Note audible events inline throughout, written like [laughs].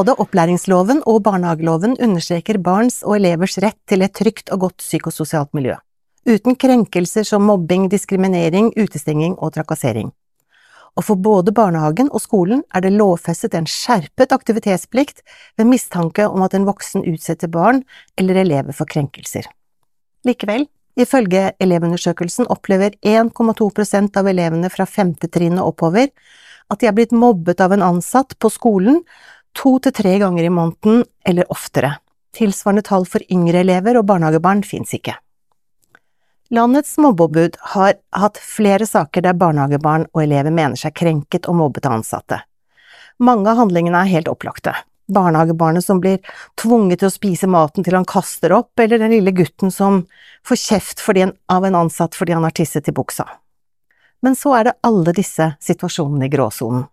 Både opplæringsloven og barnehageloven understreker barns og elevers rett til et trygt og godt psykososialt miljø, uten krenkelser som mobbing, diskriminering, utestenging og trakassering. Og for både barnehagen og skolen er det lovfestet en skjerpet aktivitetsplikt ved mistanke om at en voksen utsetter barn eller elever for krenkelser. Likevel, ifølge Elevundersøkelsen opplever 1,2 prosent av elevene fra femte trinn og oppover at de er blitt mobbet av en ansatt på skolen to til tre ganger i måneden eller oftere. Tilsvarende tall for yngre elever og barnehagebarn fins ikke. Landets mobbeombud har hatt flere saker der barnehagebarn og elever mener seg krenket og mobbet av ansatte. Mange av handlingene er helt opplagte. Barnehagebarnet som blir tvunget til å spise maten til han kaster opp, eller den lille gutten som får kjeft en, av en ansatt fordi han har tisset i buksa. Men så er det alle disse situasjonene i gråsonen.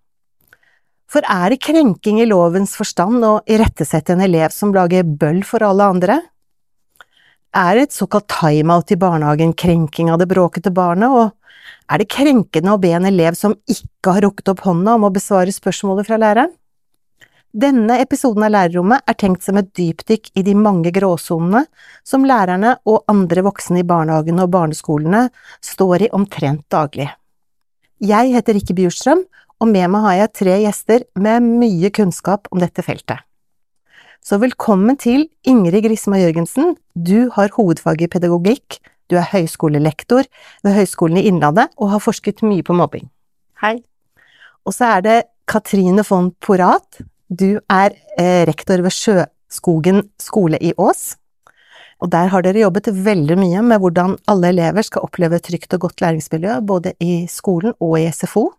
For er det krenking i lovens forstand å irettesette en elev som lager bøll for alle andre? Er et såkalt timeout i barnehagen krenking av det bråkete barnet, og er det krenkende å be en elev som ikke har rukket opp hånda om å besvare spørsmålet fra læreren? Denne episoden av Lærerrommet er tenkt som et dypdykk i de mange gråsonene som lærerne og andre voksne i barnehagene og barneskolene står i omtrent daglig. Jeg heter Rikke Bjurstrøm, og med meg har jeg tre gjester med mye kunnskap om dette feltet. Så velkommen til Ingrid Grisma Jørgensen, du har hovedfag i pedagogikk, du er høyskolelektor ved Høgskolen i Innlandet og har forsket mye på mobbing. Hei. Og så er det Katrine von Porat, du er eh, rektor ved Sjøskogen skole i Ås. Og der har dere jobbet veldig mye med hvordan alle elever skal oppleve et trygt og godt læringsmiljø, både i skolen og i SFO.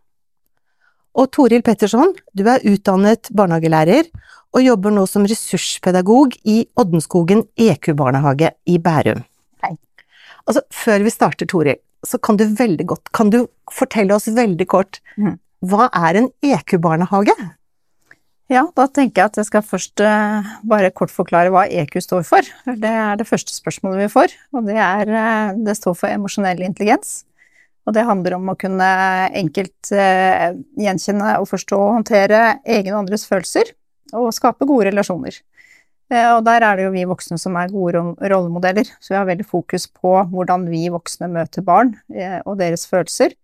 Og Toril Petterson, du er utdannet barnehagelærer og jobber nå som ressurspedagog i Oddenskogen EQ-barnehage i Bærum. Hei. Altså, før vi starter, Toril, så kan du veldig godt, kan du fortelle oss veldig kort, mm. hva er en EQ-barnehage? Ja, da tenker jeg at jeg skal først uh, bare kort forklare hva EQ står for. Det er det første spørsmålet vi får, og det er uh, Det står for emosjonell intelligens. Og det handler om å kunne enkelt eh, gjenkjenne og forstå og håndtere egne og andres følelser og skape gode relasjoner. Eh, og der er det jo vi voksne som er gode rollemodeller, så vi har veldig fokus på hvordan vi voksne møter barn eh, og deres følelser.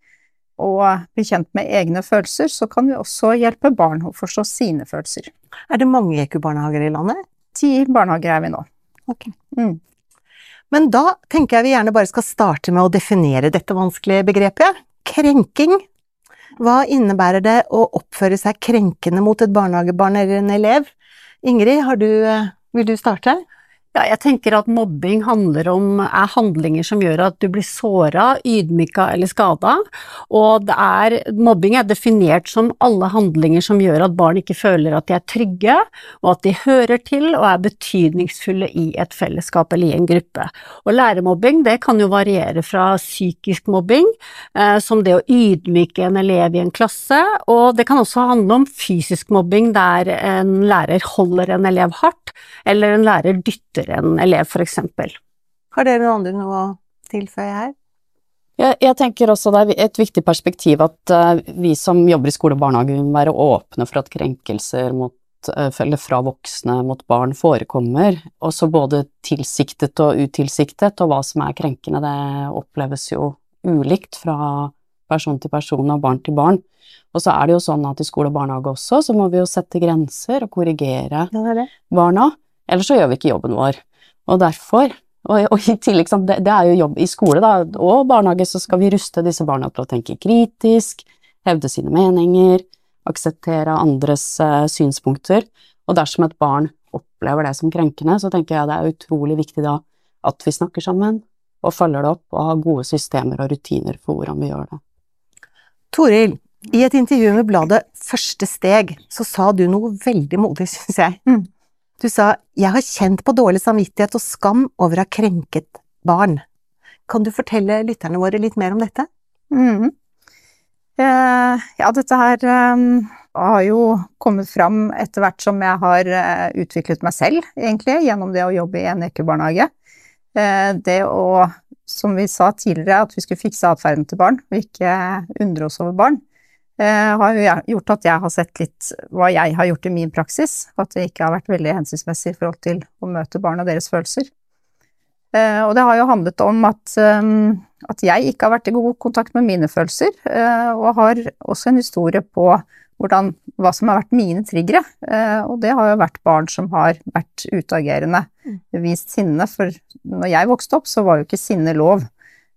Og bli kjent med egne følelser, så kan vi også hjelpe barn å forstå sine følelser. Er det mange EQ-barnehager i landet? Ti barnehager er vi nå. Ok. Mm. Men da tenker jeg vi gjerne bare skal starte med å definere dette vanskelige begrepet. Krenking hva innebærer det å oppføre seg krenkende mot et barnehagebarn eller en elev? Ingrid, du, eh, vil du starte? Ja, jeg tenker at mobbing handler om, er handlinger som gjør at du blir såra, ydmyka eller skada, og er, mobbing er definert som alle handlinger som gjør at barn ikke føler at de er trygge, og at de hører til og er betydningsfulle i et fellesskap eller i en gruppe. Og læremobbing, det kan jo variere fra psykisk mobbing, eh, som det å ydmyke en elev i en klasse, og det kan også handle om fysisk mobbing der en lærer holder en elev hardt, eller en lærer dytter etter en elev, eksempel. Har dere noen andre noe å tilføye her? Jeg, jeg, tenker også det er et viktig perspektiv at uh, vi som jobber i skole og barnehage vil være åpne for at krenkelser mot, uh, eller fra voksne mot barn forekommer. Også både tilsiktet og utilsiktet, og hva som er krenkende, det oppleves jo ulikt fra person til person og barn til barn. Og så er det jo sånn at i skole og barnehage også, så må vi jo sette grenser og korrigere ja, barna. Ellers så gjør vi ikke jobben vår. Og derfor, og, og i tillegg, det, det, er jo jobb i skole da, og barnehage, så skal vi ruste disse barna til å tenke kritisk, hevde sine meninger, akseptere andres uh, synspunkter. Og dersom et barn opplever det som krenkende, så tenker jeg det er utrolig viktig da at vi snakker sammen og følger det opp og har gode systemer og rutiner for hvordan vi gjør det. Toril, i et intervju med bladet Første steg så sa du noe veldig modig, syns jeg. Mm. Du sa 'jeg har kjent på dårlig samvittighet og skam over å ha krenket barn'. Kan du fortelle lytterne våre litt mer om dette? Mm. Eh, ja, dette her eh, har jo kommet fram etter hvert som jeg har eh, utviklet meg selv, egentlig, gjennom det å jobbe i en ekebarnehage. Uh, det å, som vi sa tidligere, at vi skulle fikse atferden til barn, og ikke undre oss over barn. Eh, har jo gjort at jeg har sett litt hva jeg har gjort i min praksis, at det ikke har vært veldig hensiktsmessig i forhold til å møte barn og deres følelser. Eh, og det har jo handlet om at, um, at jeg ikke har vært i god kontakt med mine følelser, eh, og har også en historie på hvordan, hva som har vært mine triggere. Eh, og det har jo vært barn som har vært utagerende, mm. vist sinne. For når jeg vokste opp, så var jo ikke sinne lov.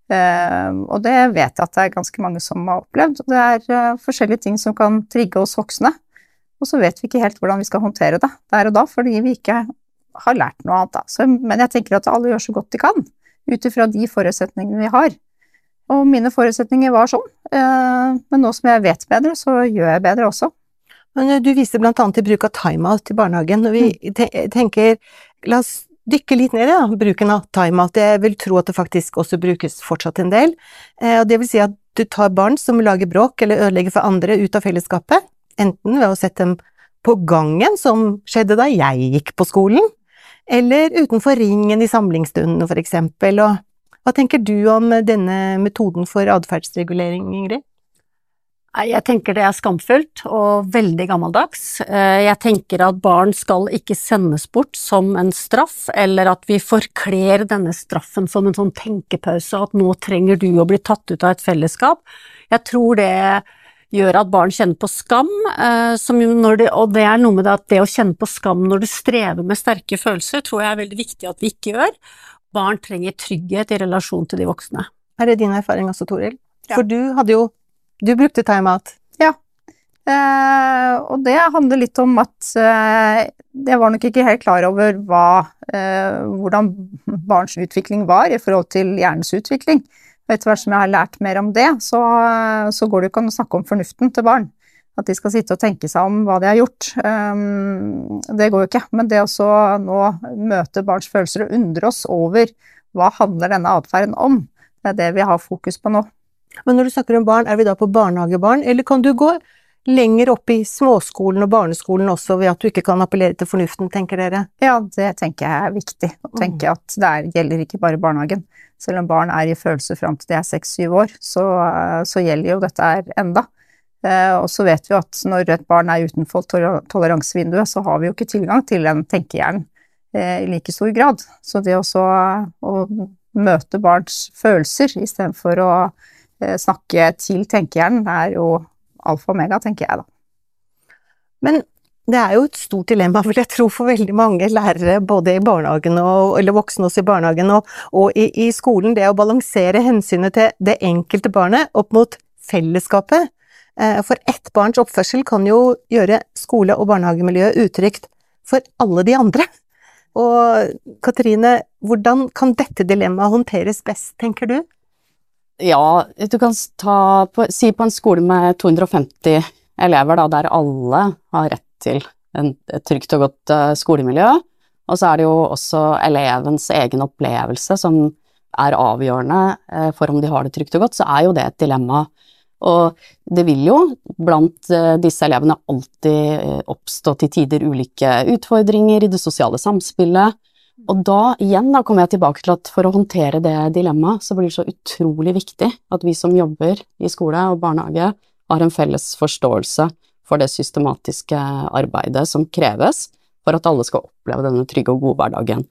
Og det vet jeg at det er ganske mange som har opplevd. Og det er forskjellige ting som kan trigge oss voksne. Og så vet vi ikke helt hvordan vi skal håndtere det der og da, fordi vi ikke har lært noe annet, da. Så, men jeg tenker at alle gjør så godt de kan, ut ifra de forutsetningene vi har. Og mine forutsetninger var sånn, eh, men nå som jeg vet bedre, så gjør jeg bedre også. Men eh, du viser blant annet til bruk av timeout i barnehagen, og vi mm. tenker la oss dykke litt ned i da, bruken av timeout. Jeg vil tro at det faktisk også brukes fortsatt en del. Eh, og det vil si at du tar barn som lager bråk eller ødelegger for andre ut av fellesskapet, enten ved å sette dem på gangen, som skjedde da jeg gikk på skolen, eller utenfor ringen i samlingsstundene, for eksempel. Og hva tenker du om denne metoden for atferdsregulering, Ingrid? Jeg tenker det er skamfullt og veldig gammeldags. Eh, jeg tenker at barn skal ikke sendes bort som en straff, eller at vi forkler denne straffen som en sånn tenkepause, at nå trenger du å bli tatt ut av et fellesskap. Jeg tror det gjør at barn kjenner på skam, eh, det, og det er noe med det at det å kjenne på skam når du strever med sterke følelser, tror jeg er veldig viktig at vi ikke gjør. Barn trenger trygghet i relasjon til de voksne. Er det din erfaring også, Toril? Ja. For du hadde jo Du brukte timeout. Ja. Eh, og det handler litt om at eh, jeg var nok ikke helt klar over hva, eh, hvordan barns utvikling var i forhold til hjernens utvikling. Etter hvert som jeg har lært mer om det, så, så går det ikke an å snakke om fornuften til barn. At de skal sitte og tenke seg om hva de har gjort. Um, det går jo ikke. Men det å nå møte barns følelser og undre oss over hva handler denne atferden om, det er det vi har fokus på nå. Men når du snakker om barn, er vi da på barnehagebarn, eller kan du gå lenger opp i småskolen og barneskolen også ved at du ikke kan appellere til fornuften, tenker dere? Ja, det tenker jeg er viktig. Å tenke mm. at det er, gjelder ikke bare barnehagen. Selv om barn er i følelser fram til de er seks-syv år, så, så, gjelder jo dette her enda. Eh, og så vet vi at når et barn er utenfor toleransevinduet, så har vi jo ikke tilgang til den tenkehjernen eh, i like stor grad. Så det også å møte barns følelser istedenfor å snakke til tenkehjernen, er jo alfa og omega, tenker jeg da. Men det er jo et stort dilemma, vil jeg tro, for veldig mange lærere, både i barnehagen og, eller voksne også i barnehagen og, og i, i, skolen, det å balansere hensynet til det enkelte barnet opp mot fellesskapet. Eh, for ett barns oppførsel kan jo gjøre skole- og barnehagemiljøet utrygt for alle de andre. Og Katrine, hvordan kan dette dilemmaet håndteres best, tenker du? Ja, du kan på, si på en skole med 250 elever, da, der alle har rett til en, et trygt og godt uh, skolemiljø. Og så er det jo også elevens egen opplevelse som er avgjørende uh, for om de har det trygt og godt, så er jo det et dilemma. Og det vil jo blant uh, disse elevene alltid oppstå til tider ulike utfordringer i det sosiale samspillet. Og da, igjen, da kommer jeg tilbake til at for å håndtere det dilemmaet, så blir det så utrolig viktig at vi som jobber i skole og barnehage, har en felles forståelse for det systematiske arbeidet som kreves for at alle skal oppleve denne trygge og gode hverdagen.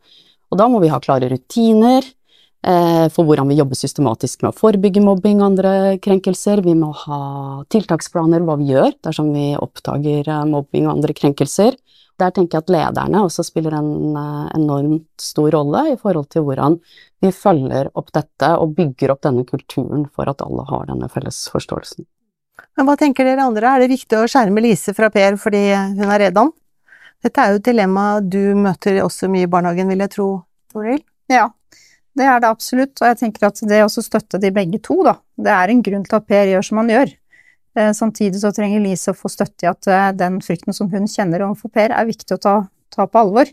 Og da må vi ha klare rutiner eh, for hvordan vi jobber systematisk med å forebygge mobbing og andre krenkelser. Vi må ha tiltaksplaner hva vi gjør dersom vi oppdager eh, mobbing og andre krenkelser. Der tenker jeg at lederne også spiller en uh, enormt stor rolle i forhold til hvordan vi følger opp dette og bygger opp denne kulturen for at alle har denne felles forståelsen. Men hva tenker dere andre, er det viktig å skjerme Lise fra Per fordi hun er redd ham? Dette er jo et dilemma du møter også mye i barnehagen, vil jeg tro, Toril? Ja, det er det absolutt, og jeg tenker at det å støtte de begge to, da, det er en grunn til at Per gjør som han gjør. Eh, samtidig så trenger Lise å få støtte i at eh, den frykten som hun kjenner overfor Per, er viktig å ta, ta på alvor.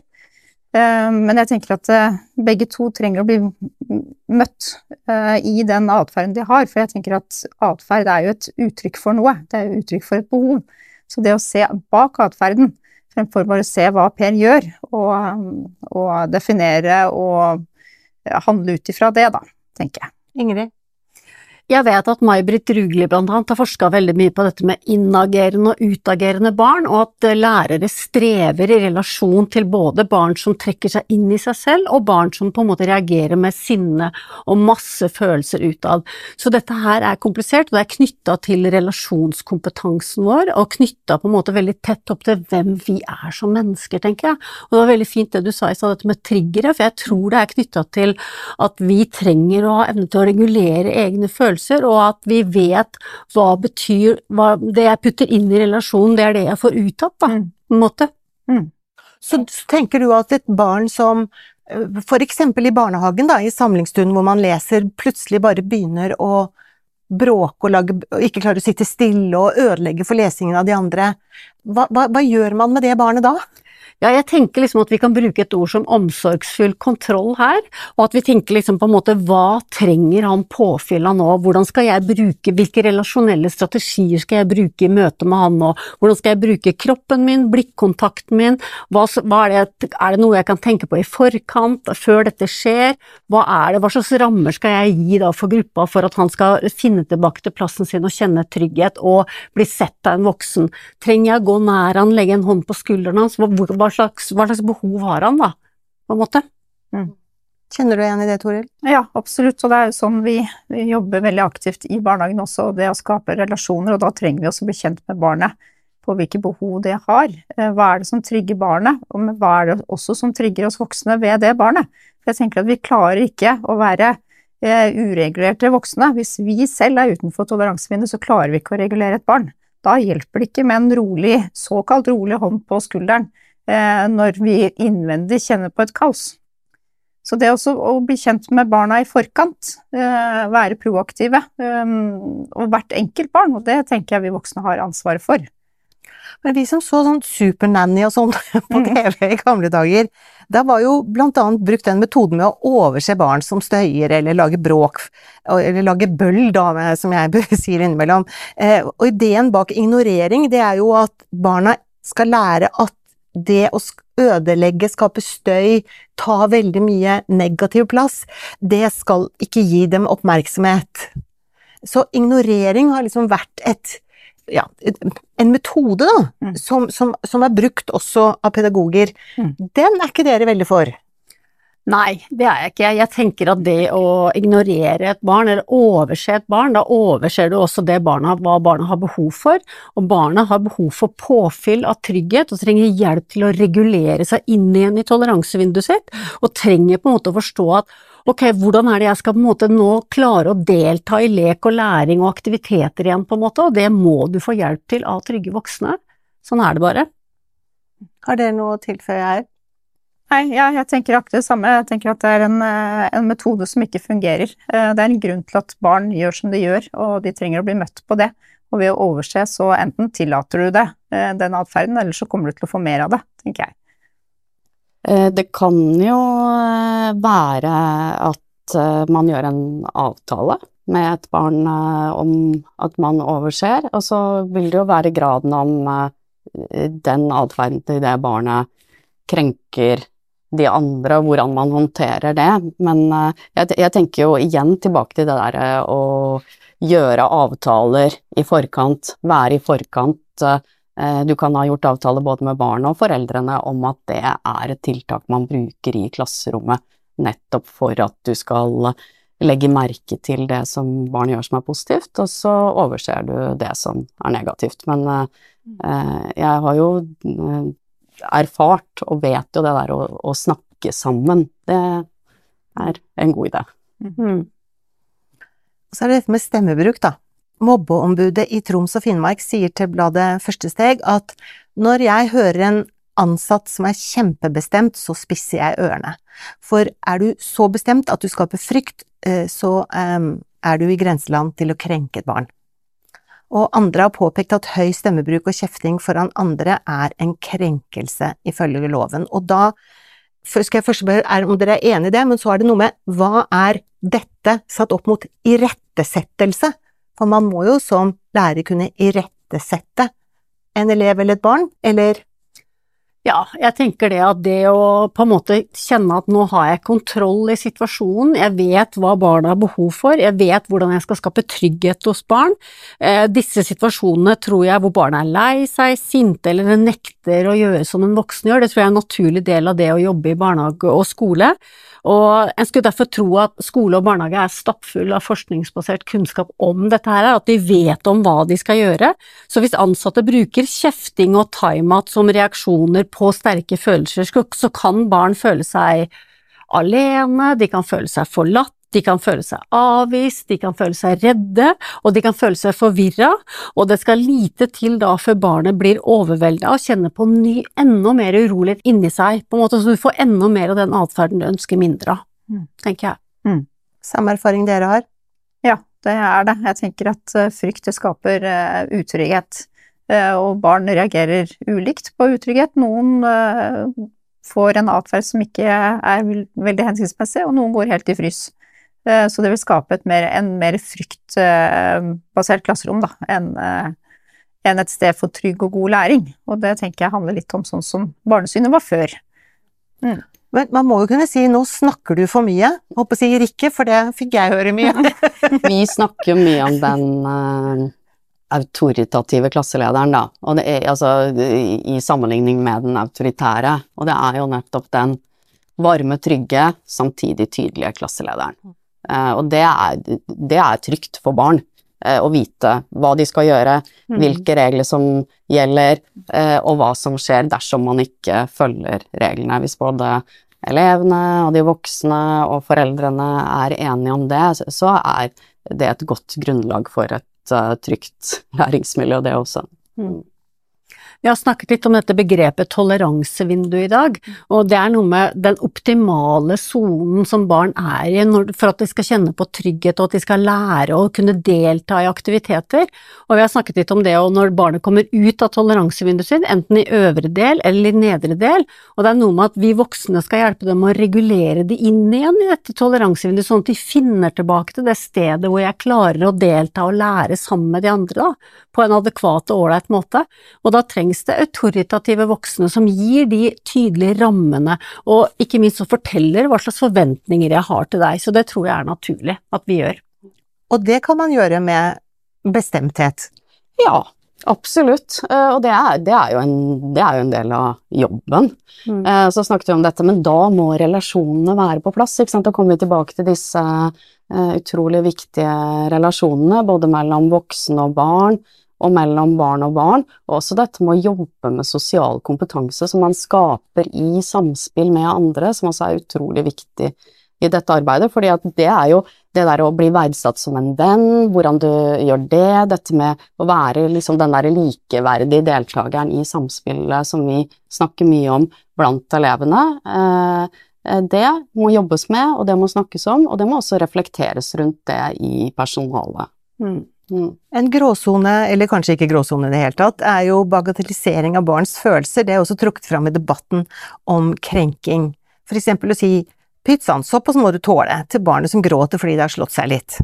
Eh, men jeg tenker at begge to trenger å bli møtt i den atferden de har, for jeg tenker at atferd er jo et uttrykk for noe, det er jo uttrykk for et behov. Så det å se bak atferden, fremfor bare å se hva Per gjør, og, og definere og handle ut ifra det, da, tenker jeg. Ingrid? Jeg vet at May-Britt Rugli blant annet har forska veldig mye på dette med inagerende og utagerende barn, og at eh, lærere strever i relasjon til både barn som trekker seg inn i seg selv, og barn som på en måte reagerer med sinne og masse følelser utad. Så dette her er komplisert, og det er knytta til relasjonskompetansen vår, og knytta på en måte veldig tett opp til hvem vi er som mennesker, tenker jeg. Og det var veldig fint det du sa i stad, dette med triggere, for jeg tror det er knytta til at vi trenger å ha evne til å regulere egne følelser følelser, og at vi vet hva betyr hva Det jeg putter inn i relasjonen, det er det jeg får ut av, mm. på en måte. Mm. Så, tenker du at et barn som for eksempel i barnehagen, da, i samlingsstunden hvor man leser, plutselig bare begynner å bråke og, lage, og ikke klarer å sitte stille og ødelegge for lesingen av de andre, hva, hva, hva gjør man med det barnet da? Ja, jeg tenker liksom at vi kan bruke et ord som omsorgsfull kontroll her, og at vi tenker liksom på en måte hva trenger han påfyll av nå, hvordan skal jeg bruke, hvilke relasjonelle strategier skal jeg bruke i møte med han nå, hvordan skal jeg bruke kroppen min, blikkontakten min, hva, hva er, det, er det noe jeg kan tenke på i forkant, før dette skjer, hva er det, hva slags rammer skal jeg gi da for gruppa for at han skal finne tilbake til plassen sin og kjenne trygghet og bli sett av en voksen, trenger jeg å gå nær han, legge en hånd på skulderen hans, hva, hva hva slags, hva slags, behov har han, da, på en måte. Mm. Kjenner du igjen i det, Toril? Ja, absolutt, og det er jo sånn vi, vi, jobber veldig aktivt i barnehagen også, det å skape relasjoner, og da trenger vi også å bli kjent med barnet på hvilke behov det har. Eh, hva er det som trigger barnet, og hva er det også som trigger oss voksne ved det barnet? For jeg tenker at vi klarer ikke å være eh, uregulerte voksne. Hvis vi selv er utenfor toleransevinduet, så klarer vi ikke å regulere et barn. Da hjelper det ikke med en rolig, såkalt rolig hånd på skulderen. Eh, når vi innvendig kjenner på et kaos. Så det også å bli kjent med barna i forkant, eh, være proaktive, eh, og hvert enkelt barn, og det tenker jeg vi voksne har ansvaret for. Men vi som så sånn Supernanny og sånn [laughs] på mm. TV i gamle dager, da var jo blant annet brukt den metoden med å overse barn som støyer eller lager bråk, eller lager bøll, da, som jeg [laughs] sier innimellom. Og ideen bak ignorering, det er jo at barna skal lære at det å ødelegge, skape støy, ta veldig mye negativ plass, det skal ikke gi dem oppmerksomhet. Så ignorering har liksom vært et ja, en metode, da, mm. som, som, som, er brukt også av pedagoger. Mm. Den er ikke dere veldig for? Nei, det er jeg ikke. Jeg tenker at det å ignorere et barn, eller overse et barn, da overser du også det barna, hva barna har behov for. Og barna har behov for påfyll av trygghet og trenger hjelp til å regulere seg inn igjen i toleransevinduet sitt, og trenger på en måte å forstå at ok, hvordan er det jeg skal på en måte nå klare å delta i lek og læring og aktiviteter igjen, på en måte, og det må du få hjelp til av trygge voksne. Sånn er det bare. Har dere noe å tilføye her? Nei, ja, jeg tenker akkurat det samme. Jeg tenker at det er en, eh, en, metode som ikke fungerer. Eh, det er en grunn til at barn gjør som de gjør, og de trenger å bli møtt på det. Og ved å overse, så enten tillater du det, eh, den atferden, eller så kommer du til å få mer av det, tenker jeg. Det kan jo være at man gjør en avtale med et barn om at man overser, og så vil det jo være graden om den atferden til det barnet krenker de andre, og hvordan man håndterer det. Men eh, jeg, jeg, tenker jo igjen tilbake til det derre eh, å gjøre avtaler i forkant, være i forkant. Eh, du kan ha gjort avtaler både med barna og foreldrene om at det er et tiltak man bruker i klasserommet, nettopp for at du skal legge merke til det som barn gjør som er positivt, og så overser du det som er negativt. Men jeg har jo erfart og vet jo det der å, å snakke sammen, det er en god idé. Mm. Så er det dette med stemmebruk, da. Mobbeombudet i Troms og Finnmark sier til bladet Første steg at når jeg hører en ansatt som er kjempebestemt, så spisser jeg ørene. For er du så bestemt at du skaper frykt, eh, så um, er du i grenseland til å krenke et barn og andre har påpekt at høy stemmebruk og kjefting foran andre er en krenkelse ifølge loven. Og da skal jeg først spørre om dere er enig i det, men så er det noe med hva er dette satt opp mot irettesettelse? For man må jo som lærer kunne irettesette en elev eller et barn, eller Ja, jeg tenker det at det å på en måte kjenne at nå har jeg kontroll i situasjonen, jeg vet hva barna har behov for, jeg vet hvordan jeg skal skape trygghet hos barn. Eh, disse situasjonene tror jeg hvor barna er lei seg, sinte eller nekter å gjøre som en voksen gjør, det tror jeg er en naturlig del av det å jobbe i barnehage og skole. Og en skulle derfor tro at skole og barnehage er stappfull av forskningsbasert kunnskap om dette her, at de vet om hva de skal gjøre. Så hvis ansatte bruker kjefting og time-out som reaksjoner på sterke følelser, så kan barn føle seg alene, de kan føle seg forlatt, de kan føle seg avvist, de kan føle seg redde, og de kan føle seg forvirra, og det skal lite til da før barnet blir overvelda og kjenner på ny, enda mer urolighet inni seg, på en måte så du får enda mer av den atferden du ønsker mindre av, mm. tenker jeg. Mm. Samme erfaring dere har? Ja, det er det. Jeg tenker at eh, frykt skaper uh, utrygghet, uh, og barn reagerer ulikt på utrygghet. Noen får en atferd som ikke er veldig hensiktsmessig, og noen går helt i frys. Eh, så det vil skape et mer, en mer fryktbasert klasserom da, enn en et sted for trygg og god læring. Og det tenker jeg handler litt om sånn som barnesynet var før. Mm. Men man må jo kunne si 'nå snakker du for mye', håper å si Rikke, for det fikk jeg høre mye. [laughs] Vi snakker jo mye om den uh, autoritative klasselederen, da, og det er, altså, i, i sammenligning med den autoritære. Og det er jo nettopp den varme, trygge, samtidig tydelige klasselederen. Eh, og det er, det er trygt for barn eh, å vite hva de skal gjøre, mm. hvilke regler som gjelder, eh, og hva som skjer dersom man ikke følger reglene. Hvis både elevene og de voksne og foreldrene er enige om det, så er det et godt grunnlag for et trygt læringsmiljø, det også. Mm. Vi har snakket litt om dette begrepet toleransevindu i dag, og det er noe med den optimale sonen som barn er i for at de skal kjenne på trygghet og at de skal lære å kunne delta i aktiviteter. Og vi har snakket litt om det og når barnet kommer ut av toleransevinduet sitt, enten i øvre del eller i nedre del, og det er noe med at vi voksne skal hjelpe dem å regulere det inn igjen i dette toleransevinduet, sånn at de finner tilbake til det stedet hvor jeg klarer å delta og lære sammen med de andre, da, på en adekvat og ålreit måte. Og da trengs trengs det autoritative voksne som gir de tydelige rammene, og ikke minst som forteller hva slags forventninger jeg har til deg, så det tror jeg er naturlig at vi gjør. Og det kan man gjøre med bestemthet? Ja, absolutt, eh, og det er, det er, en, det er jo, en, del av jobben. Mm. Eh, så snakket vi om dette, men da må relasjonene være på plass, ikke sant. Da kommer vi tilbake til disse eh, utrolig viktige relasjonene, både mellom voksne og barn, og mellom barn og barn, og også dette med å jobbe med sosial kompetanse som man skaper i samspill med andre, som også er utrolig viktig i dette arbeidet, fordi at det er jo det der å bli verdsatt som en venn, hvordan du gjør det, dette med å være liksom den der likeverdige deltakeren i samspillet som vi snakker mye om blant elevene, eh, det må jobbes med, og det må snakkes om, og det må også reflekteres rundt det i personalet. Mm. Mm. En gråsone, eller kanskje ikke gråsone i det hele tatt, er jo bagatellisering av barns følelser. Det er også trukket fram i debatten om krenking. For eksempel å si pyttsann, såpass må du tåle, til barnet som gråter fordi det har slått seg litt.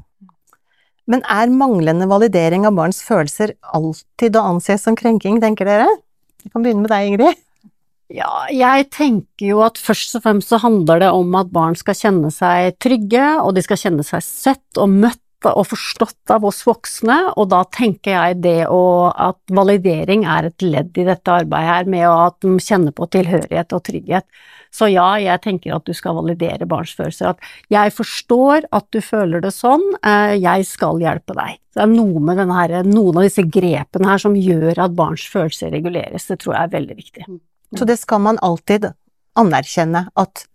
Men er manglende validering av barns følelser alltid å anse som krenking, tenker dere? Vi kan begynne med deg, Ingrid. Ja, jeg tenker jo at først og fremst så handler det om at barn skal kjenne seg trygge, og de skal kjenne seg sett og møtt og forstått av oss voksne, og da tenker jeg det å, at validering er et ledd i dette arbeidet her, med at de kjenner på tilhørighet og trygghet. Så ja, jeg tenker at du skal validere barns følelser. At jeg forstår at du føler det sånn, eh, jeg skal hjelpe deg. Det er noe med her, noen av disse grepene her som gjør at barns følelser reguleres, det tror jeg er veldig viktig. Så det skal man alltid anerkjenne, at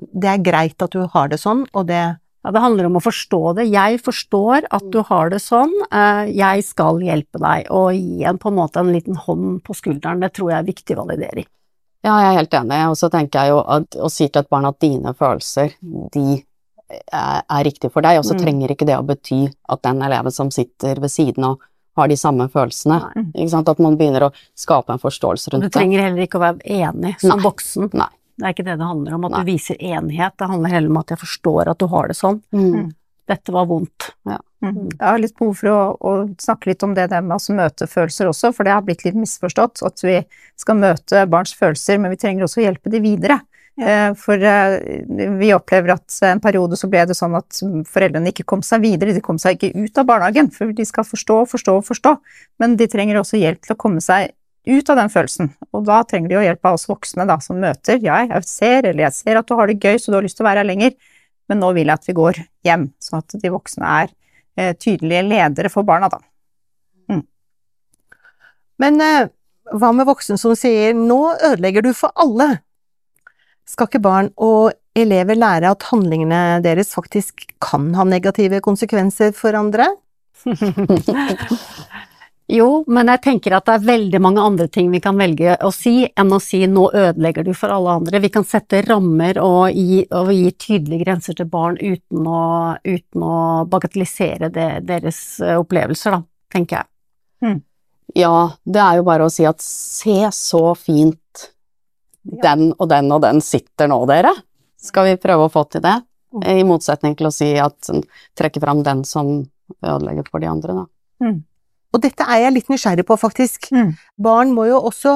det er greit at du har det sånn, og det ja, det handler om å forstå det. Jeg forstår at du har det sånn, eh, jeg skal hjelpe deg, og gi en på en måte en liten hånd på skulderen, det tror jeg er viktig validering. Ja, jeg er helt enig, og så tenker jeg jo at å si til et barn at dine følelser, de er, er riktige for deg, og så mm. trenger ikke det å bety at den eleven som sitter ved siden av har de samme følelsene. At man begynner å skape en forståelse rundt det. Du trenger heller ikke å være enig som Nei. voksen. Nei. Det er ikke det det handler om, at Nei. du viser enighet. Det handler heller om at jeg forstår at du har det sånn. Mm. mm. dette var vondt. Ja. Mm. Jeg har litt behov for å, å, snakke litt om det der med å møte følelser også, for det har blitt litt misforstått. At vi skal møte barns følelser, men vi trenger også å hjelpe dem videre. Ja. For vi opplever at en periode så ble det sånn at foreldrene ikke kom seg videre, de kom seg ikke ut av barnehagen, for de skal forstå, forstå, forstå. Men de trenger også hjelp til å komme seg ut av den følelsen. Og da trenger de jo hjelp av oss voksne da, som møter. Ja, jeg ser, eller jeg ser at du har det gøy, så du har lyst til å være her lenger, men nå vil jeg at vi går hjem, sånn at de voksne er eh, tydelige ledere for barna, da. Mm. Men eh, hva med voksne som sier 'nå ødelegger du for alle'? Skal ikke barn og elever lære at handlingene deres faktisk kan ha negative konsekvenser for andre? [laughs] Jo, men jeg tenker at det er veldig mange andre ting vi kan velge å si, enn å si 'nå ødelegger du for alle andre'. Vi kan sette rammer og gi, og gi tydelige grenser til barn uten å, uten å bagatellisere det, deres eh, opplevelser, da, tenker jeg. Mm. Ja, det er jo bare å si at se så fint den og den og den sitter nå, dere. Skal vi prøve å få til det? Mm. I motsetning til å si at trekke fram den som ødelegger for de andre, da. Mm. Og dette er jeg litt nysgjerrig på, faktisk. Mm. Barn må jo også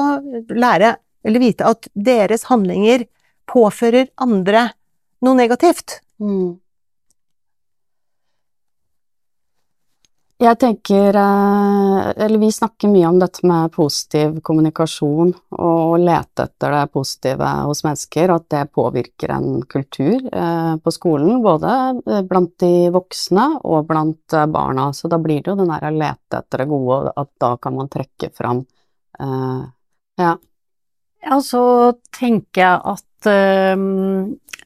lære, eller vite, at deres handlinger påfører andre noe negativt. Mm. Jeg tenker eh, Eller vi snakker mye om dette med positiv kommunikasjon og å lete etter det positive hos mennesker, at det påvirker en kultur eh, på skolen, både eh, blant de voksne og blant barna. Så da blir det jo den der å lete etter det gode, at da kan man trekke fram Ja. Ja, så tenker jeg at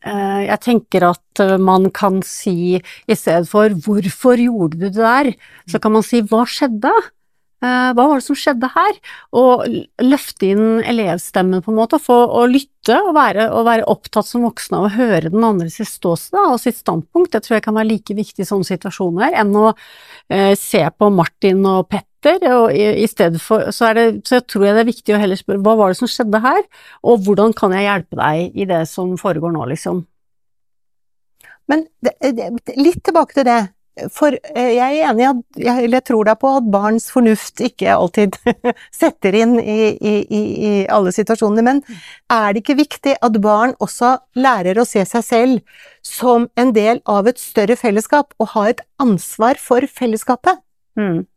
jeg tenker at eh, man kan si i stedet for 'hvorfor gjorde du det der', så kan man si 'hva skjedde'? Eh, hva var det som skjedde her? Og løfte inn elevstemmen på en måte, for å lytte og være, og være, opptatt som voksne av å høre den andre sitt ståsted og sitt standpunkt. Det tror jeg kan være like viktig i sånne situasjoner enn å eh, se på Martin og Petter. Og i, i stedet for, så, det, så tror jeg det er viktig å heller spørre hva var det som skjedde her, og hvordan kan jeg hjelpe deg i det som foregår nå, liksom. Men det, det, litt tilbake til det. For eh, jeg er enig eller jeg tror deg på at barns fornuft ikke alltid [laughs] setter inn i, i, i, alle situasjoner, men er det ikke viktig at barn også lærer å se seg selv som en del av et større fellesskap, og ha et ansvar for fellesskapet? Mm.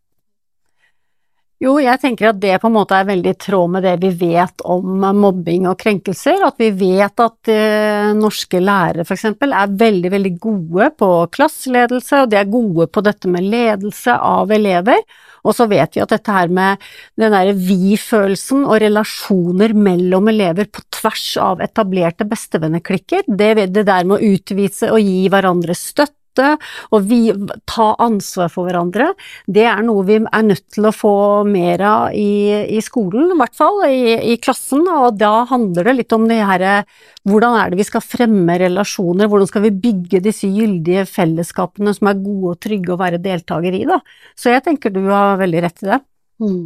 Jo, jeg tenker at det på en måte er veldig i tråd med det vi vet om mobbing og krenkelser. At vi vet at eh, norske lærere f.eks. er veldig, veldig gode på klasseledelse, og de er gode på dette med ledelse av elever. Og så vet vi at dette her med den derre vi-følelsen og relasjoner mellom elever på tvers av etablerte bestevenneklikker, det, det der med å utvise og gi hverandre støtte støtte og vi, ta ansvar for hverandre, det er noe vi er nødt til å få mer av i, i skolen, i hvert fall i, i, klassen. Og da handler det litt om det her hvordan er det vi skal fremme relasjoner, hvordan skal vi bygge disse gyldige fellesskapene som er gode og trygge å være deltaker i, da. Så jeg tenker du har veldig rett i det. Mm.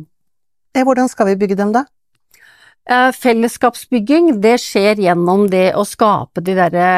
Hvordan skal vi bygge dem, da? Eh, fellesskapsbygging, det skjer gjennom det å skape de derre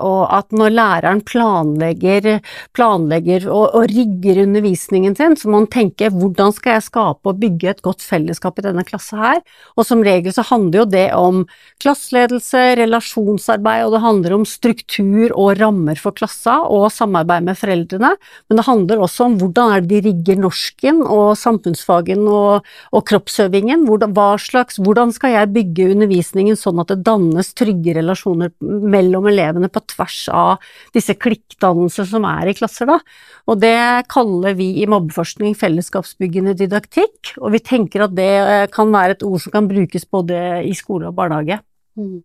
Og at når læreren planlegger, planlegger og, og, rigger undervisningen sin, så må man tenke hvordan skal jeg skape og bygge et godt fellesskap i denne klasse her? Og som regel så handler jo det om klasseledelse, relasjonsarbeid, og det handler om struktur og rammer for klassa og samarbeid med foreldrene, men det handler også om hvordan er det de rigger norsken og samfunnsfagen og, og kroppsøvingen, hvordan, hva slags, hvordan skal skal jeg bygge undervisningen sånn at det dannes trygge relasjoner mellom elevene på tvers av disse klikkdannelser som er i klasser, da. Og det kaller vi i mobbeforskning fellesskapsbyggende didaktikk, og vi tenker at det eh, kan være et ord som kan brukes både i skole og barnehage. Mm.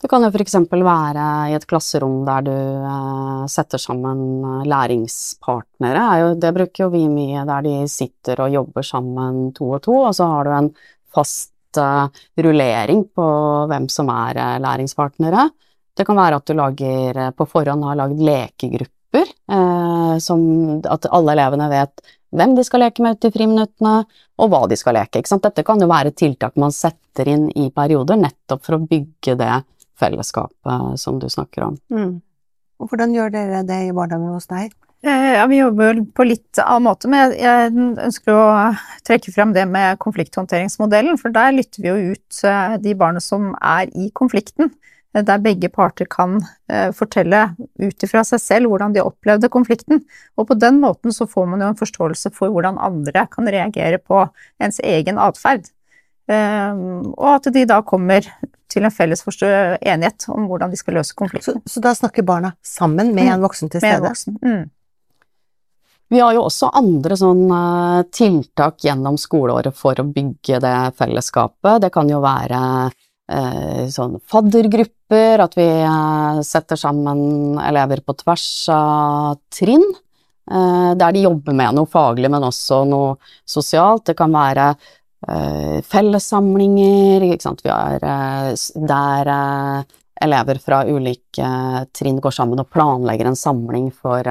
Det kan jo f.eks. være i et klasserom der du eh, setter sammen eh, læringspartnere. det bruker jo vi mye, der de sitter og jobber sammen to og to, og så har du en fast uh, rullering på hvem som er uh, læringspartnere. Det kan være at du lager, uh, på forhånd har lagd lekegrupper, som at alle elevene vet hvem de skal leke med ute i friminuttene, og hva de skal leke. Dette kan jo være tiltak man setter inn i perioder, nettopp for å bygge det fellesskapet som du snakker om. Mm. Og hvordan gjør dere det i barnehagen hos deg? Eh, ja, Vi jobber på litt annen måte, men jeg ønsker å trekke frem det med konflikthåndteringsmodellen. For der lytter vi jo ut eh, de barna som er i konflikten. Eh, der begge parter kan fortelle ut ifra seg selv hvordan de opplevde konflikten. Og på den måten så får man jo en forståelse for hvordan andre kan reagere på ens egen atferd. Og at de da kommer til en felles enighet om hvordan de skal løse konflikten. Så, så da snakker barna sammen med mm. en voksen til stede? Med en voksen. Mm. Vi har jo også andre sånn tiltak gjennom skoleåret for å bygge det fellesskapet. Det kan jo være eh, sånn faddergrupper, at vi eh, setter sammen elever på tvers av trinn. Eh, der de jobber med noe faglig, men også noe sosialt. Det kan være eh, fellessamlinger, ikke sant. Vi har eh, der eh, elever fra ulike trinn går sammen og planlegger en samling for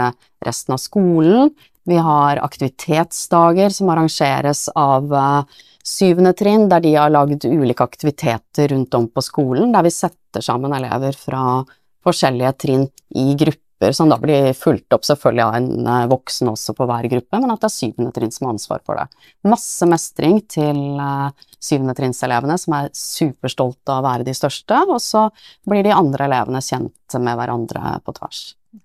resten av skolen. Vi har aktivitetsdager som arrangeres av uh, syvende trinn, der de har lagd ulike aktiviteter rundt om på skolen, der vi setter sammen elever fra forskjellige trinn i grupper, som da blir fulgt opp selvfølgelig av en uh, voksen også på hver gruppe, men at det er syvende trinn som har ansvar for det. Masse mestring til uh, syvende trinnselevene, som er superstolte av å være de største, og så blir de andre elevene kjent med hverandre på tvers.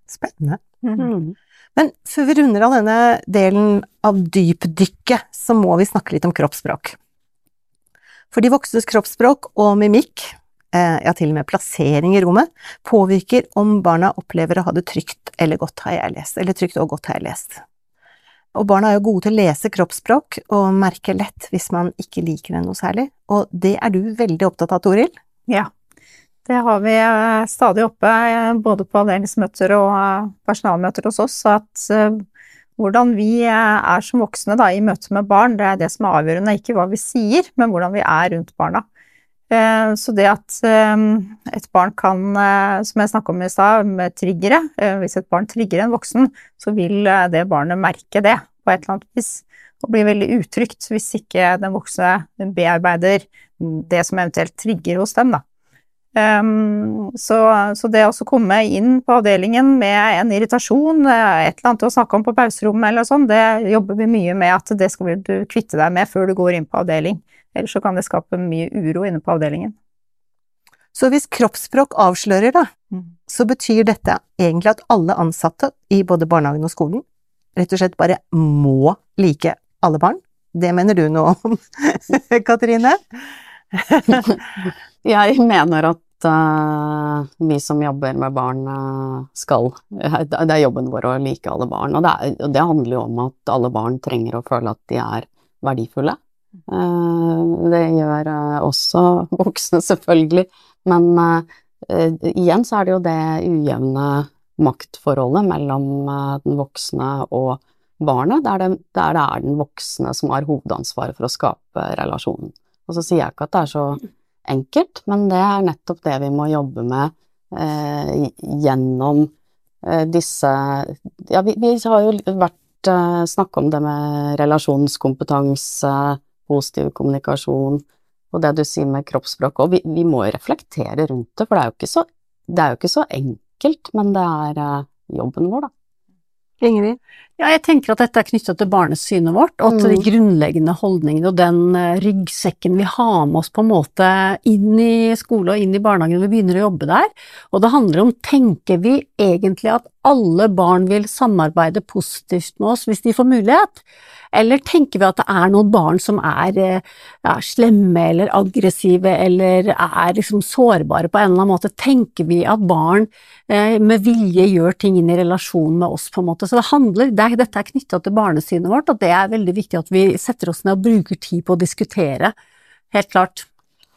Spennende. Mm. Men før vi runder av denne delen av dypdykket, så må vi snakke litt om kroppsspråk. For de voksnes kroppsspråk og mimikk, eh, ja til og med plassering i rommet, påvirker om barna opplever å ha det trygt eller godt, har jeg lest, eller trygt og godt, har jeg lest. Og barna er jo gode til å lese kroppsspråk og merke lett hvis man ikke liker det noe særlig, og det er du veldig opptatt av, Toril? Ja, det har vi eh, stadig oppe, eh, både på avdelingsmøter og eh, personalmøter hos oss, at hvordan vi er som voksne da, i møte med barn, det er det som er avgjørende, ikke hva vi sier, men hvordan vi er rundt barna. Så det at et barn kan, som jeg snakket om i stad, med triggere Hvis et barn trigger en voksen, så vil det barnet merke det på et eller annet vis. Og bli veldig utrygt hvis ikke den voksne bearbeider det som eventuelt trigger hos dem, da. Um, så, så, det å komme inn på avdelingen med en irritasjon, eh, et eller annet å snakke om på pauserommet eller sånn, det jobber vi mye med at det skal du kvitte deg med før du går inn på avdeling. Ellers så kan det skape mye uro inne på avdelingen. Så hvis kroppsspråk avslører, da, mm. så betyr dette egentlig at alle ansatte i både barnehagen og skolen rett og slett bare må like alle barn? Det mener du noe om, [laughs] Katrine? [laughs] jeg mener at uh, vi som jobber med barn, uh, skal Det er jobben vår å like alle barn. Og det, er, og det, handler jo om at alle barn trenger å føle at de er verdifulle. Uh, det gjør også [laughs] voksne, selvfølgelig. Men igjen så er det jo det ujevne maktforholdet mellom den voksne og barnet, der det, der det er den voksne som har hovedansvaret for å skape relasjonen. Og så sier jeg ikke at det er så enkelt, men det er nettopp det vi må jobbe med eh, gjennom eh, disse Ja, vi, vi, har jo vært eh, snakka om det med relasjonskompetanse, positiv kommunikasjon, og det du sier med kroppsspråk òg. Vi, vi, må jo reflektere rundt det, for det er jo ikke så, jo ikke så enkelt, men det er eh, jobben vår, da. Ingrid? Ja, jeg tenker at dette er knytta til barnesynet vårt, og til mm. de grunnleggende holdningene og den uh, ryggsekken vi har med oss på en måte inn i skole og inn i barnehagen når vi begynner å jobbe der. Og det handler om, tenker vi egentlig at alle barn vil samarbeide positivt med oss hvis de får mulighet? Eller tenker vi at det er noen barn som er ja, slemme eller aggressive eller er liksom sårbare på en eller annen måte? Tenker vi at barn eh, med vilje gjør ting inn i relasjon med oss, på en måte? Så det handler, det, dette er knytta til barnesynet vårt, og det er veldig viktig at vi setter oss ned og bruker tid på å diskutere. Helt klart.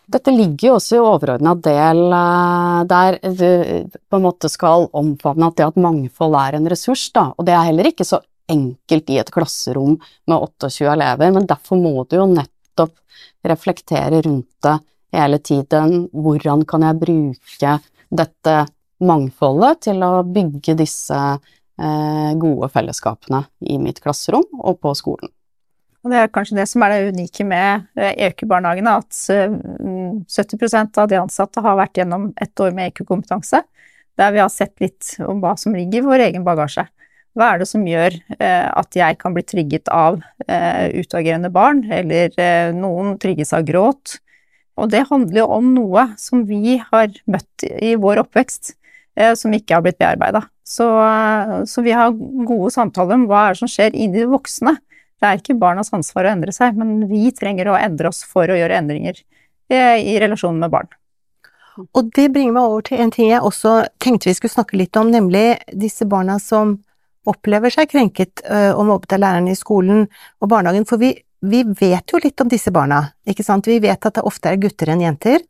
Dette ligger jo også i overordna del eh, der du på en måte skal omfavne at det at mangfold er en ressurs, da. Og det er heller ikke så enkelt i et klasserom med 28 elever, men derfor må du jo nettopp reflektere rundt det hele tiden. Hvordan kan jeg bruke dette mangfoldet til å bygge disse gode fellesskapene i mitt klasserom og på skolen? Og det er kanskje det som er det unike med EQ-barnehagene, at 70 mm, av de ansatte har vært gjennom ett år med EQ-kompetanse, der vi har sett litt om hva som ligger i vår egen bagasje. Hva er det som gjør eh, at jeg kan bli trigget av eh, utagerende barn, eller eh, noen trigges av gråt? Og det handler jo om noe som vi har møtt i vår oppvekst, eh, som ikke har blitt bearbeida. Så, eh, så, vi har gode samtaler om hva er det som skjer inni de voksne. Det er ikke barnas ansvar å endre seg, men vi trenger å endre oss for å gjøre endringer eh, i relasjonen med barn. Og det bringer meg over til en ting jeg også tenkte vi skulle snakke litt om, nemlig disse barna som opplever seg krenket og mobbet av lærerne i skolen og barnehagen. For vi, vi vet jo litt om disse barna, ikke sant. Vi vet at det ofte er gutter enn jenter,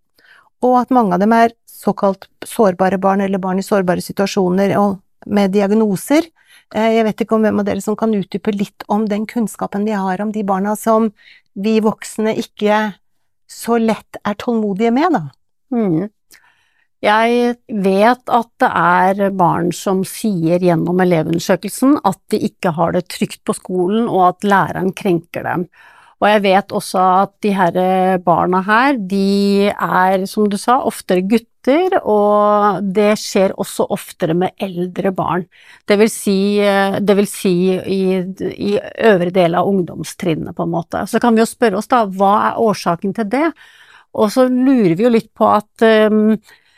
og at mange av dem er såkalt sårbare barn eller barn i sårbare situasjoner og med diagnoser. Jeg vet ikke om hvem av dere som kan utdype litt om den kunnskapen vi har om de barna som vi voksne ikke så lett er tålmodige med, da. Mm. Jeg vet at det er barn som sier gjennom elevundersøkelsen at de ikke har det trygt på skolen, og at læreren krenker dem. Og jeg vet også at de her barna her, de er, som du sa, oftere gutter, og det skjer også oftere med eldre barn. Det vil si, det vil si i, i øvre del av ungdomstrinnet, på en måte. Så kan vi jo spørre oss da, hva er årsaken til det? Og så lurer vi jo litt på at um,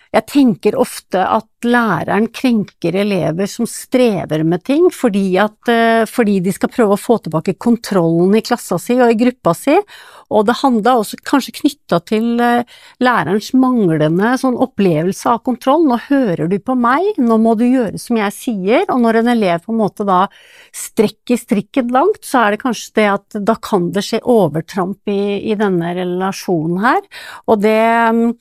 jeg tenker ofte at læreren krenker elever som strever med ting, fordi, at, eh, fordi de skal prøve å få tilbake kontrollen i klassa si og i gruppa si, og det handla også kanskje knytta til eh, lærerens manglende sånn opplevelse av kontroll. Nå hører du på meg, nå må du gjøre som jeg sier, og når en elev på en måte da strekker strikken langt, så er det kanskje det at da kan det skje overtramp i, i denne relasjonen her, og det Uh,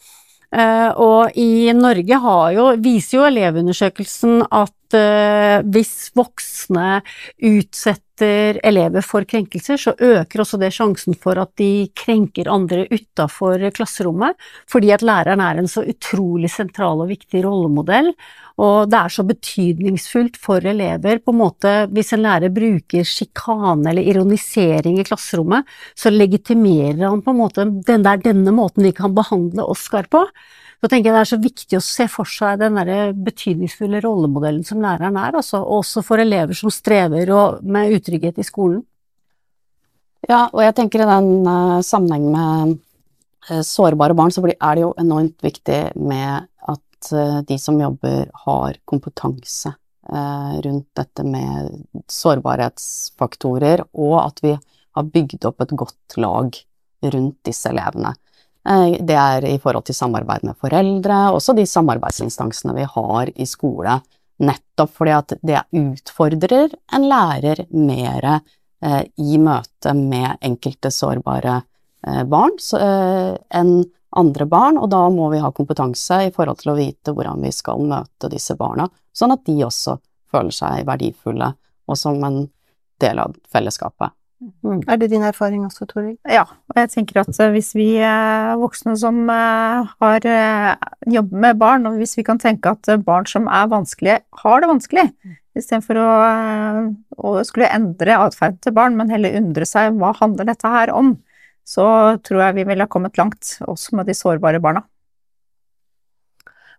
og i Norge jo, viser jo elevundersøkelsen at uh, hvis voksne utsetter elever for krenkelser, så øker også det sjansen for at de krenker andre utafor klasserommet, fordi at læreren er en så utrolig sentral og viktig rollemodell. Og det er så betydningsfullt for elever, på en måte, hvis en lærer bruker sjikane eller ironisering i klasserommet, så legitimerer han på en måte den der, denne måten vi kan behandle Oskar på. Så tenker jeg det er så viktig å se for seg den der betydningsfulle rollemodellen som læreren er, altså, også for elever som strever med utrygghet i skolen. Ja, og jeg tenker i den uh, sammenheng med uh, sårbare barn, så er det jo enormt viktig med Eh, de som jobber, har kompetanse rundt dette med sårbarhetsfaktorer, og at vi har bygd opp et godt lag rundt disse elevene. Eh, det er i forhold til samarbeid med foreldre, også de samarbeidsinstansene vi har i skole, nettopp fordi at det utfordrer en lærer mer i møte med enkelte sårbare barn enn andre barn, og da må vi ha kompetanse i forhold til å vite hvordan vi skal møte disse barna, sånn at de også føler seg verdifulle og som en del av fellesskapet. Mm. Er det din erfaring også, Toril? Ja, og jeg tenker at eh, hvis vi er voksne som eh, har eh, jobber med barn, og hvis vi kan tenke at barn som er vanskelige, har det vanskelig, mm. istedenfor å, å skulle endre atferden til barn, men heller undre seg hva handler dette her om, så tror jeg vi ville ha kommet langt, også med de sårbare barna.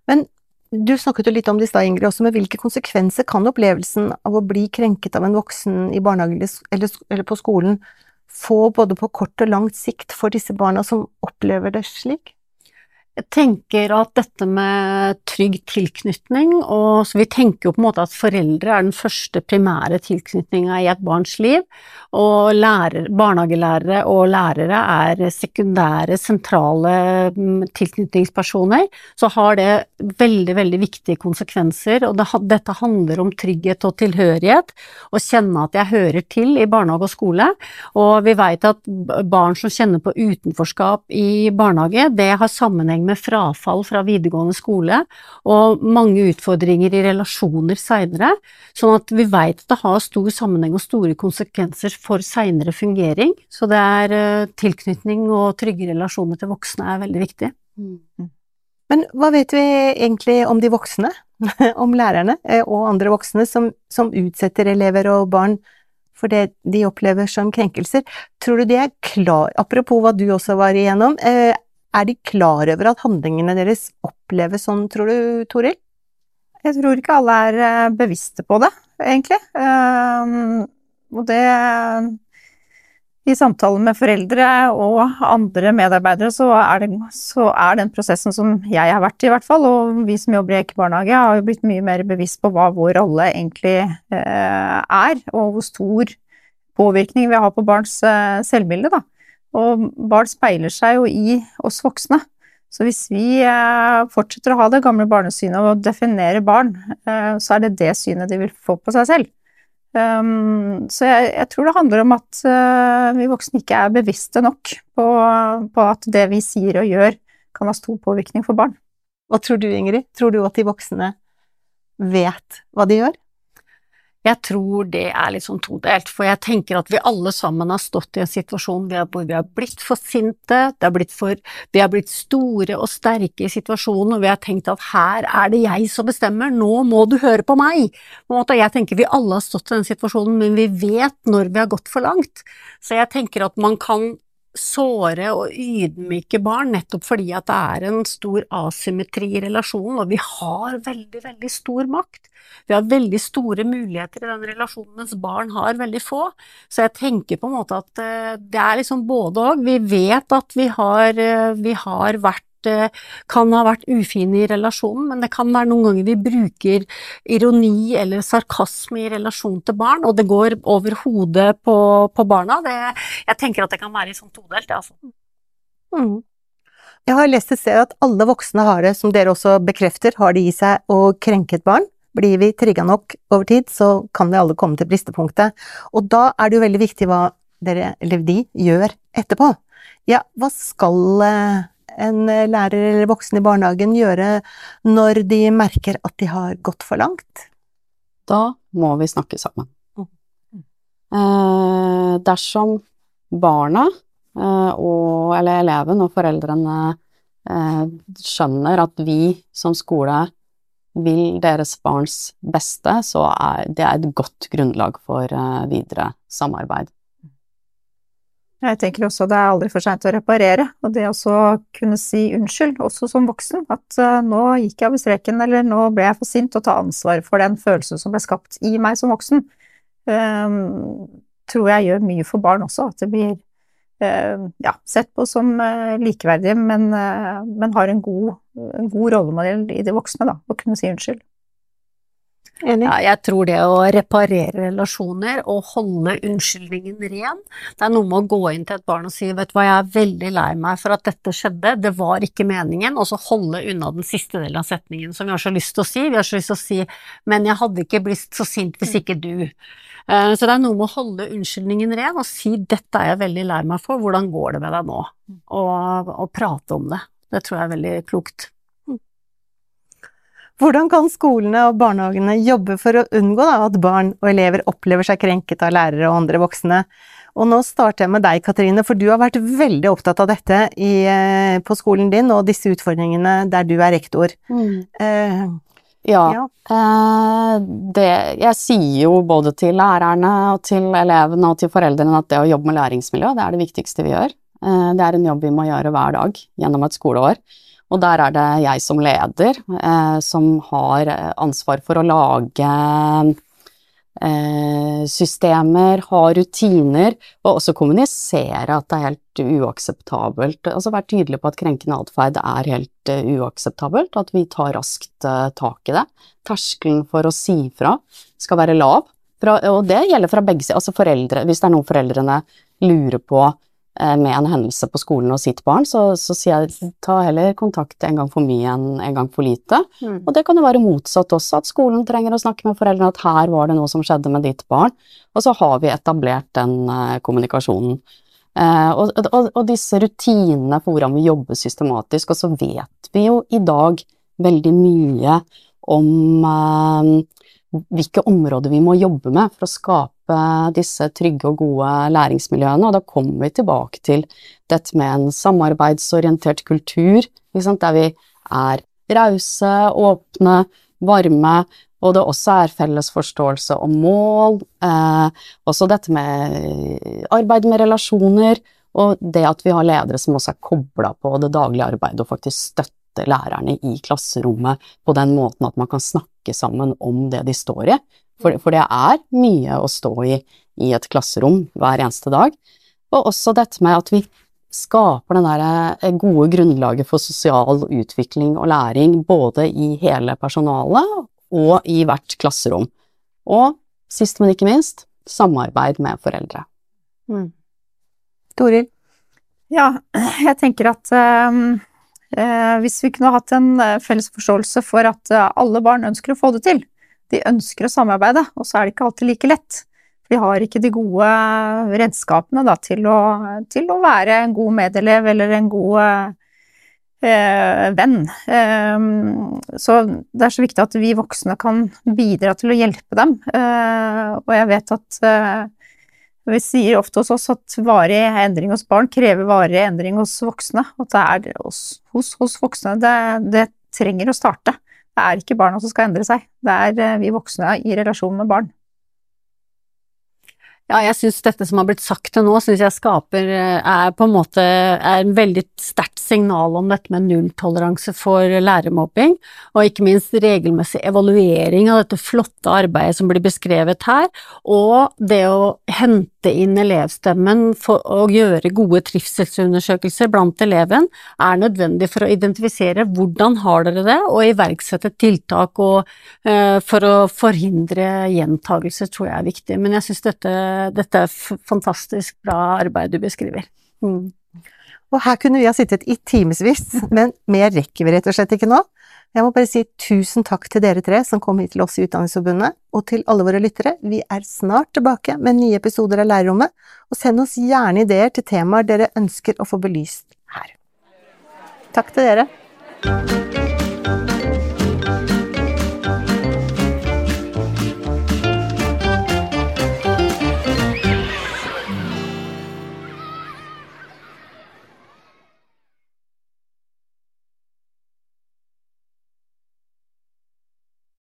Men du snakket jo litt om det i stad, Ingrid, også med hvilke konsekvenser kan opplevelsen av å bli krenket av en voksen i barnehage eller på skolen få både på kort og langt sikt for disse barna som opplever det slik? Jeg tenker at dette med trygg tilknytning, og så vi tenker jo på en måte at foreldre er den første primære tilknytninga i et barns liv, og lærer, barnehagelærere og lærere er sekundære, sentrale mm, tilknytningspersoner, så har det veldig, veldig viktige konsekvenser, og det, dette handler om trygghet og tilhørighet, å kjenne at jeg hører til i barnehage og skole, og vi vet at barn som kjenner på utenforskap i barnehage, det har sammenheng med med frafall fra videregående skole og mange utfordringer i relasjoner seinere, sånn at vi veit at det har stor sammenheng og store konsekvenser for seinere fungering. Så det er eh, tilknytning og trygge relasjoner til voksne er veldig viktig. Mm. Men hva vet vi egentlig om de voksne, [laughs] om lærerne eh, og andre voksne som, som utsetter elever og barn for det de opplever som krenkelser. Tror du de er klar, apropos hva du også var igjennom, eh, er de klar over at handlingene deres oppleves sånn, tror du, Toril? Jeg tror ikke alle er eh, bevisste på det. egentlig. Um, og det i samtaler med foreldre og andre medarbeidere, så er, det, så er, den prosessen som jeg har vært i, i hvert fall, og vi som jobber i Eke barnehage, har jo blitt mye mer bevisst på hva vår rolle egentlig eh, er, og hvor stor påvirkning vi har på barns eh, selvbilde. Da. Og barn speiler seg jo i oss voksne. Så hvis vi eh, fortsetter å ha det gamle barnesynet og definere barn, eh, så er det det synet de vil få på seg selv. Um, så jeg, jeg, tror det handler om at uh, vi voksne ikke er bevisste nok på, på, at det vi sier og gjør, kan ha stor påvirkning for barn. Hva tror du, Ingrid? Tror du at de voksne vet hva de gjør? Jeg tror det er litt sånn todelt, for jeg tenker at vi alle sammen har stått i en situasjon hvor vi har blitt for sinte, blitt for, vi har blitt store og sterke i situasjonen, og vi har tenkt at her er det jeg som bestemmer, nå må du høre på meg. Jeg tenker vi alle har stått i den situasjonen, men vi vet når vi har gått for langt. Så jeg tenker at man kan såre og ydmyke barn, nettopp fordi at det er en stor asymmetri i relasjonen, og vi har veldig, veldig stor makt. Vi har veldig store muligheter i den relasjonen, mens barn har veldig få. Så jeg tenker på en måte at eh, det er liksom både og. Vi vet at vi har, eh, vi har vært kan ha vært ufine i relasjonen, men det kan være noen ganger vi bruker ironi eller sarkasme i relasjon til barn, og det går over hodet på, på barna. Det, jeg tenker at det kan være i sånn todelt, altså. Mm. Jeg har lest et sted at alle voksne har det, som dere også bekrefter, har det i seg å krenke et barn. Blir vi trigga nok over tid, så kan vi alle komme til bristepunktet. Og da er det jo veldig viktig hva dere, eller de, gjør etterpå. Ja, hva skal eh, en lærer eller voksen i barnehagen gjøre når de merker at de har gått for langt? Da må vi snakke sammen. Eh, dersom barna, eh, og, eller eleven og foreldrene eh, skjønner at vi som skole vil deres barns beste, så er det et godt grunnlag for eh, videre samarbeid. Jeg tenker også det er aldri for seint å reparere, og det å kunne si unnskyld, også som voksen, at uh, nå gikk jeg over streken, eller nå ble jeg for sint, og ta ansvar for den følelsen som ble skapt i meg som voksen, um, tror jeg gjør mye for barn også, at det blir uh, ja, sett på som uh, likeverdige, men, men, har en god, en god rollemodell i de voksne, da, å kunne si unnskyld. Ja, jeg tror det å reparere relasjoner og holde unnskyldningen ren, det er noe med å gå inn til et barn og si vet du hva, jeg er veldig lei meg for at dette skjedde, det var ikke meningen, og så holde unna den siste delen av setningen som vi har så lyst til å si. Vi har så lyst til å si men jeg hadde ikke blitt så sint hvis ikke du. Eh, så det er noe med å holde unnskyldningen ren og si dette er jeg veldig lei meg for, hvordan går det med deg nå? Og, og prate om det. Det tror jeg er veldig klokt. Hvordan kan skolene og barnehagene jobbe for å unngå da, at barn og elever opplever seg krenket av lærere og andre voksne? Og nå starter jeg med deg, Katrine, for du har vært veldig opptatt av dette i, eh, på skolen din og disse utfordringene der du er rektor. Mm. Eh, ja. ja. Eh, det, jeg sier jo både til lærerne og til elevene og til foreldrene at det å jobbe med læringsmiljø, det er det viktigste vi gjør. Eh, det er en jobb vi må gjøre hver dag gjennom et skoleår. Og der er det jeg som leder eh, som har eh, ansvar for å lage eh, systemer, ha rutiner, og også kommunisere at det er helt uakseptabelt. Altså være tydelig på at krenkende atferd er helt uh, uakseptabelt, at vi tar raskt uh, tak i det. Terskelen for å si fra skal være lav. Fra, og det gjelder fra begge sider, altså foreldre, hvis det er noe foreldrene lurer på med en hendelse på skolen og sitt barn, så, så sier jeg ta heller kontakt en gang for mye enn en gang for lite. Mm. Og det kan jo være motsatt også, at skolen trenger å snakke med foreldrene at her var det noe som skjedde med ditt barn, og så har vi etablert den uh, kommunikasjonen. Uh, og, og, og, disse rutinene for hvordan vi jobber systematisk, og så vet vi jo i dag veldig mye om uh, hvilke områder vi må jobbe med for å skape disse trygge og gode læringsmiljøene. Og da kommer vi tilbake til dette med en samarbeidsorientert kultur, der vi er rause, åpne, varme, og det også er felles forståelse om mål. Eh, også dette med arbeid med relasjoner, og det at vi har ledere som også er kobla på det daglige arbeidet og faktisk støtter lærerne i klasserommet på den måten at man kan snakke sammen om det de står i. For, for det er mye å stå i i et klasserom hver eneste dag. Og også dette med at vi skaper det der eh, gode grunnlaget for sosial utvikling og læring både i hele personalet og i hvert klasserom. Og sist, men ikke minst, samarbeid med foreldre. Mm. Toril? Ja, jeg tenker at um, eh, hvis vi kunne hatt en felles forståelse for at alle barn ønsker å få det til, de ønsker å samarbeide, og så er det ikke alltid like lett. Vi har ikke de gode redskapene da, til, å, til, å, være en god medelev eller en god eh, venn. Eh, så det er så viktig at vi voksne kan bidra til å hjelpe dem. Eh, og jeg vet at eh, vi sier ofte hos oss at varig endring hos barn krever varig endring hos voksne. At det er hos, hos, hos voksne det, det trenger å starte. Det er ikke barna som skal endre seg, det er eh, vi voksne i relasjon med barn. Ja, jeg syns dette som har blitt sagt til nå, syns jeg skaper eh, er på en måte er en veldig sterkt signal om dette med nulltoleranse for lærermobbing, og ikke minst regelmessig evaluering av dette flotte arbeidet som blir beskrevet her, og det å hente inn elevstemmen for å gjøre gode trivselsundersøkelser blant eleven, er nødvendig for å identifisere hvordan har dere det, og iverksette tiltak og, uh, for å forhindre gjentagelse, tror jeg er viktig. Men jeg syns dette dette er fantastisk bra arbeid du beskriver. Mm. Og her kunne vi ha sittet i timevis, men mer rekker vi rett og slett ikke nå. Jeg må bare si tusen takk til dere tre som kom hit til oss i Utdanningsforbundet, og til alle våre lyttere. Vi er snart tilbake med nye episoder av Lærerrommet, og send oss gjerne ideer til temaer dere ønsker å få belyst her. Takk til dere.